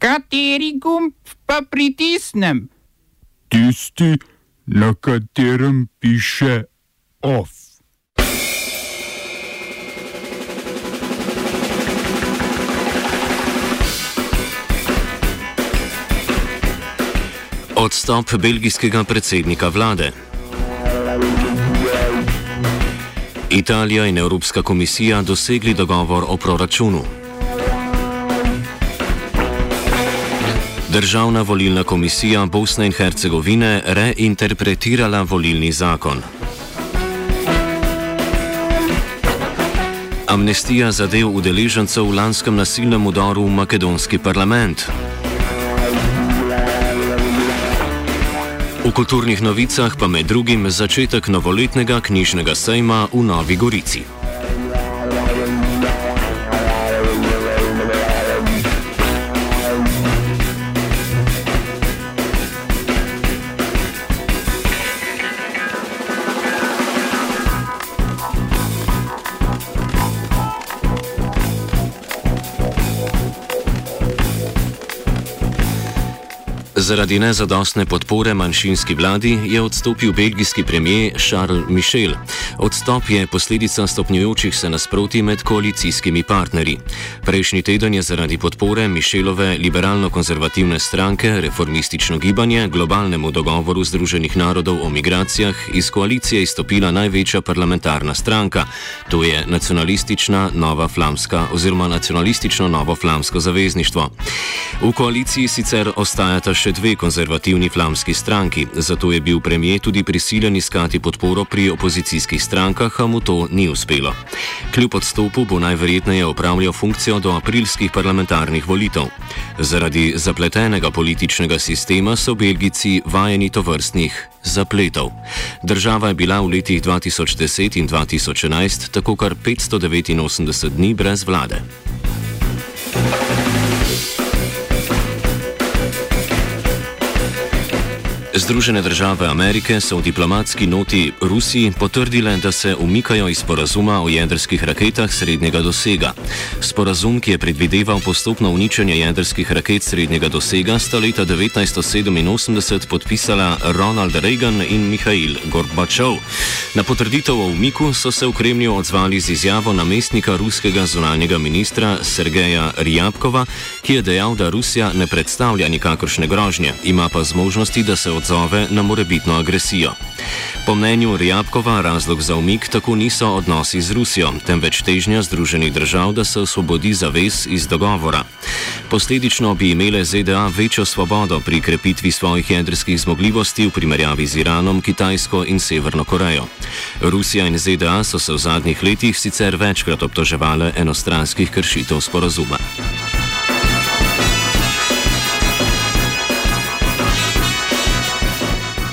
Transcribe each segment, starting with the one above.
Kateri gumb pa pritisnem? Tisti, na katerem piše OF. Odstop belgijskega predsednika vlade. Italija in Evropska komisija dosegli dogovor o proračunu. Državna volilna komisija Bosne in Hercegovine reinterpretirala volilni zakon. Amnestija zadev udeležencev v lanskem nasilnem udoru v makedonski parlament. V kulturnih novicah pa med drugim začetek novoletnega knjižnega sejma v Novi Gorici. Zaradi nezadostne podpore manjšinski vladi je odstopil belgijski premijer Charles Michel. Odstop je posledica stopnjujočih se nasproti med koalicijskimi partnerji. Prejšnji teden je zaradi podpore Michelove liberalno-konzervativne stranke Reformistično gibanje globalnemu dogovoru Združenih narodov o migracijah iz koalicije izstopila največja parlamentarna stranka, to je nacionalistična Nova Flamska oziroma nacionalistično Novo Flamsko zavezništvo. V koaliciji sicer ostajata še dve konzervativni flamski stranki, zato je bil premijer tudi prisiljen iskati podporo pri opozicijskih strankah, a mu to ni uspelo. Kljub odstopu bo najverjetneje opravljal funkcijo do aprilskih parlamentarnih volitev. Zaradi zapletenega političnega sistema so Belgici vajeni to vrstnih zapletov. Država je bila v letih 2010 in 2011 tako kar 589 dni brez vlade. Združene države Amerike so v diplomatski noti Rusiji potrdile, da se umikajo iz sporazuma o jedrskih raketah srednjega dosega. Sporazum, ki je predvideval postopno uničenje jedrskih raket srednjega dosega, sta leta 1987 podpisala Ronald Reagan in Mihail Gorbačov. Na potrditev o umiku so se v Kremlju odzvali z izjavo namestnika ruskega zunanjega ministra Sergeja Rjabkova, ki je dejal, da Rusija ne predstavlja nikakršne grožnje, ima pa zmožnosti, da se odzove odzove na morebitno agresijo. Po mnenju Rjabkova razlog za umik tako niso odnosi z Rusijo, temveč težnja Združenih držav, da se osvobodi zavez iz dogovora. Posledično bi imele ZDA večjo svobodo pri krepitvi svojih jedrskih zmogljivosti v primerjavi z Iranom, Kitajsko in Severno Korejo. Rusija in ZDA so se v zadnjih letih sicer večkrat obtoževale enostranskih kršitev sporazuma.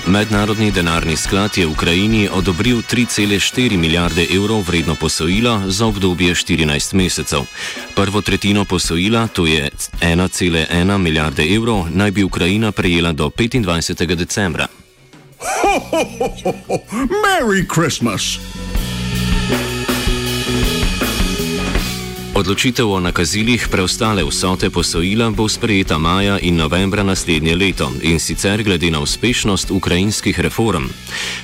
Mednarodni denarni sklad je Ukrajini odobril 3,4 milijarde evrov vredno posojilo za obdobje 14 mesecev. Prvo tretjino posojila, to je 1,1 milijarde evrov, naj bi Ukrajina prejela do 25. decembra. Ho, ho, ho, ho, ho. Merry Christmas! Odločitev o nakazilih preostale vsote posojila bo sprejeta maja in novembra naslednje leto in sicer glede na uspešnost ukrajinskih reform.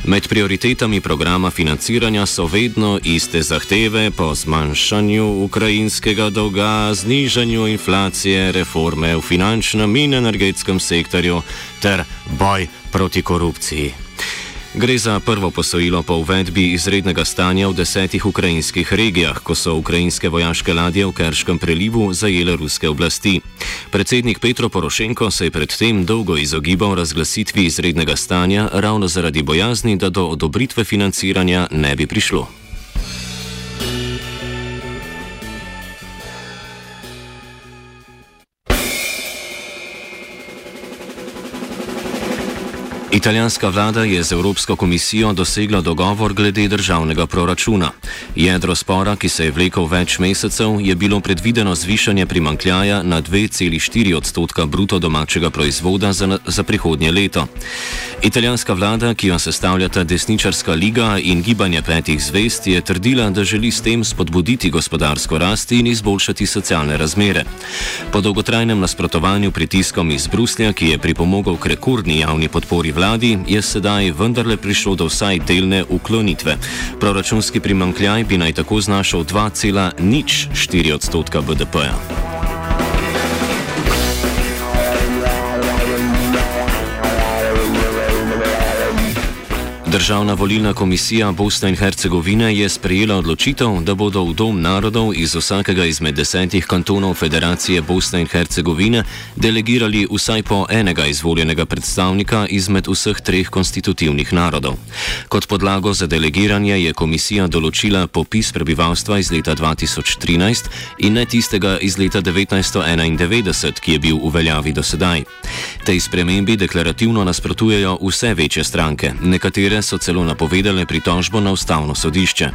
Med prioritetami programa financiranja so vedno iste zahteve po zmanjšanju ukrajinskega dolga, znižanju inflacije, reforme v finančnem in energetskem sektorju ter boj proti korupciji. Gre za prvo posojilo po uvedbi izrednega stanja v desetih ukrajinskih regijah, ko so ukrajinske vojaške ladje v Kerškem prelivu zajele ruske oblasti. Predsednik Petro Porošenko se je predtem dolgo izogibal razglasitvi izrednega stanja ravno zaradi bojazni, da do odobritve financiranja ne bi prišlo. Italijanska vlada je z Evropsko komisijo dosegla dogovor glede državnega proračuna. Jedro spora, ki se je vlekel več mesecev, je bilo predvideno zvišanje primankljaja na 2,4 odstotka bruto domačega proizvoda za, za prihodnje leto. Italijanska vlada, ki jo sestavljata desničarska liga in gibanje petih zvest, je trdila, da želi s tem spodbuditi gospodarsko rast in izboljšati socialne razmere. Po dolgotrajnem nasprotovanju pritiskom iz Bruslja, ki je pripomogel k rekordni javni podpori vlade, vladi je sedaj vendarle prišlo do vsaj delne uklonitve. Proračunski primankljaj bi naj tako znašal 2,04 odstotka BDP-ja. Državna volilna komisija Bosne in Hercegovine je sprejela odločitev, da bodo v Dom narodov iz vsakega izmed desetih kantonov Federacije Bosne in Hercegovine delegirali vsaj po enega izvoljenega predstavnika izmed vseh treh konstitutivnih narodov. Kot podlago za delegiranje je komisija določila popis prebivalstva iz leta 2013 in ne tistega iz leta 1991, ki je bil v veljavi do sedaj. Tej spremembi deklarativno nasprotujejo vse večje stranke, nekatere so celo napovedale pritožbo na ustavno sodišče.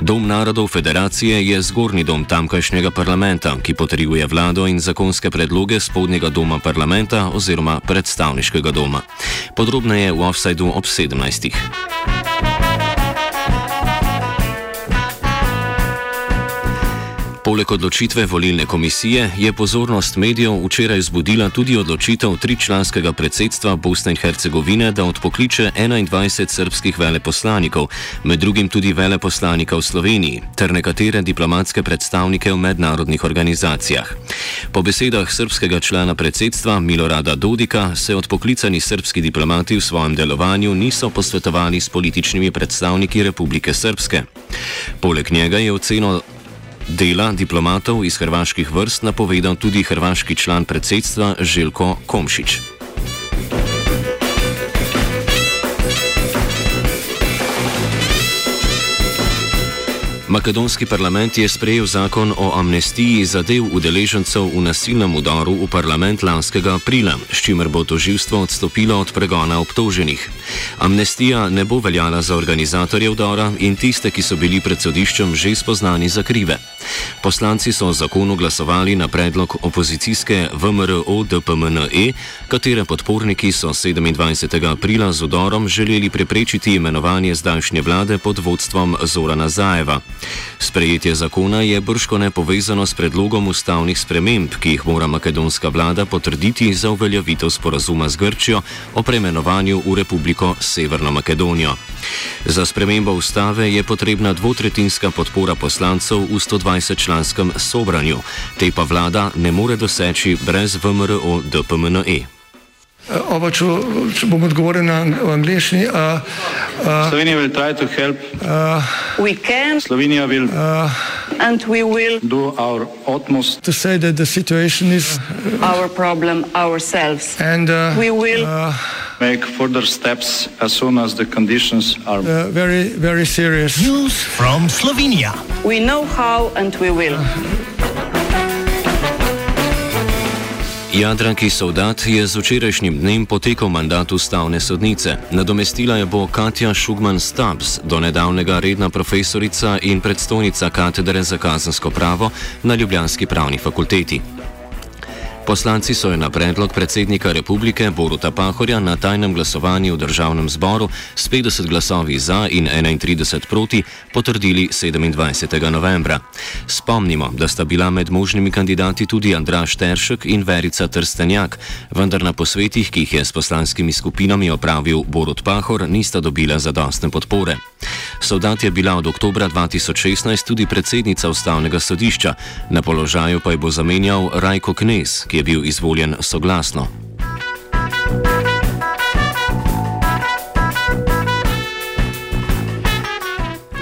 Dom narodov federacije je zgornji dom tamkajšnjega parlamenta, ki potrjuje vlado in zakonske predloge spodnjega doma parlamenta oziroma predstavniškega doma. Podrobneje v offsajdu ob 17. Poleg odločitve volilne komisije je pozornost medijev včeraj zbudila tudi odločitev tričlanskega predsedstva Bosne in Hercegovine, da odpokliče 21 srpskih veleposlanikov, med drugim tudi veleposlanika v Sloveniji, ter nekatere diplomatske predstavnike v mednarodnih organizacijah. Po besedah srpskega člana predsedstva Milorada Dodika se odpoklicani srpski diplomati v svojem delovanju niso posvetovali s političnimi predstavniki Republike Srpske. Poleg njega je oceno Dela diplomatov iz hrvaških vrst napovedal tudi hrvaški član predsedstva Željko Komšič. Makedonski parlament je sprejel zakon o amnestiji zadev udeležencev v nasilnem udaru v parlament lanskega aprila, s čimer bo toživstvo odstopilo od pregona obtoženih. Amnestija ne bo veljala za organizatorje udara in tiste, ki so bili pred sodiščem že spoznani za krive. Poslanci so o zakonu glasovali na predlog opozicijske VMRO DPMNE, katere podporniki so 27. aprila z udorom želeli preprečiti imenovanje zdajšnje vlade pod vodstvom Zorana Zajeva. Sprejetje zakona je brško ne povezano s predlogom ustavnih sprememb, ki jih mora makedonska vlada potrditi za uveljavitev sporazuma z Grčijo o premenovanju v Republiko Severno Makedonijo. Za spremembo ustave je potrebna dvotretinska podpora poslancev v 120-članskem sobranju, te pa vlada ne more doseči brez VMRO DPMNE. Oba, če, če bom odgovoril na angliški. Uh, uh, Slovenija bo poskušala pomagati. Slovenija bo naredila naš utmost, da bo rekla, da je situacija naš problem, naš sebe. In mi bomo make further steps as soon as the conditions are uh, very, very serious. News from Slovenia. We know how and we will. Uh, Jadranki Soldat je z včerajšnjim dnem potekel mandat ustavne sodnice. Nadomestila je bo Katja Šugman Stabs, do nedavnega redna profesorica in predstojnica katedre za kazensko pravo na Ljubljanski pravni fakulteti. Poslanci so jo na predlog predsednika republike Boruta Pahorja na tajnem glasovanju v državnem zboru s 50 glasovi za in 31 proti potrdili 27. novembra. Spomnimo, da sta bila med možnimi kandidati tudi Andraš Teršek in Verica Trstenjak, vendar na posvetih, ki jih je s poslanskimi skupinami opravil Borut Pahor, nista dobila zadostne podpore. Soldat je bila od oktobra 2016 tudi predsednica ustavnega sodišča, na položaju pa jo bo zamenjal Rajko Knez, ki je bil izvoljen soglasno.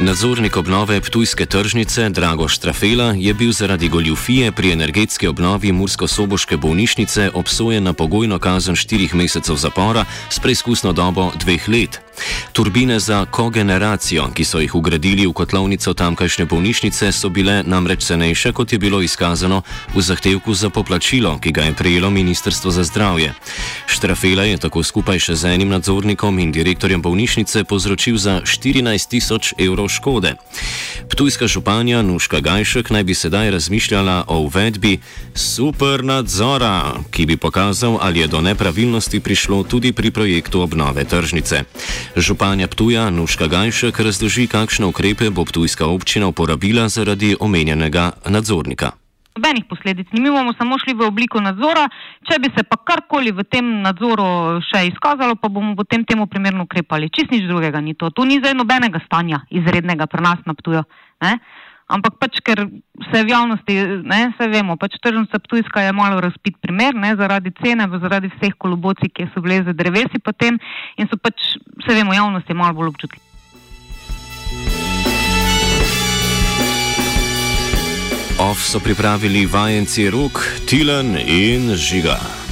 Nadzornik obnove Ptujske tržnice Drago Štrafela je bil zaradi goljufije pri energetski obnovi Mursko-Soboške bolnišnice obsojen na pogojno kazen štirih mesecev zapora s preizkusno dobo dveh let. Turbine za kogeneracijo, ki so jih ugradili v kotlovnico tamkajšnje bolnišnice, so bile namreč cenejše, kot je bilo izkazano v zahtevku za poplačilo, ki ga je prejelo Ministrstvo za zdravje. Štrafela je tako skupaj še z enim nadzornikom in direktorjem bolnišnice povzročil za 14 tisoč evrov škode. Ptujska županja Nuška Gajšek naj bi sedaj razmišljala o uvedbi super nadzora, ki bi pokazal, ali je do nepravilnosti prišlo tudi pri projektu obnove tržnice. Županja Ptuja Nuška Gajšek razloži, kakšne ukrepe bo Ptujska občina uporabila zaradi omenjenega nadzornika. Nobenih posledic. Mi bomo samo šli v obliko nadzora. Če bi se pa karkoli v tem nadzoru še izkazalo, pa bomo potem temu primerno ukrepali. Čist nič drugega ni to. Tu ni zdaj nobenega stanja izrednega pri nas na Ptuju. Ne? Ampak pač, ker se v javnosti, ne, se vemo, pač tržnica Ptujska je malo razpit primer, ne, zaradi cene, zaradi vseh kolobocij, ki so bile za drevesi potem in so pač, se vemo, javnost je malo bolj občutljiva. Off so pripravili vajenci rok, Tilan in Žiga.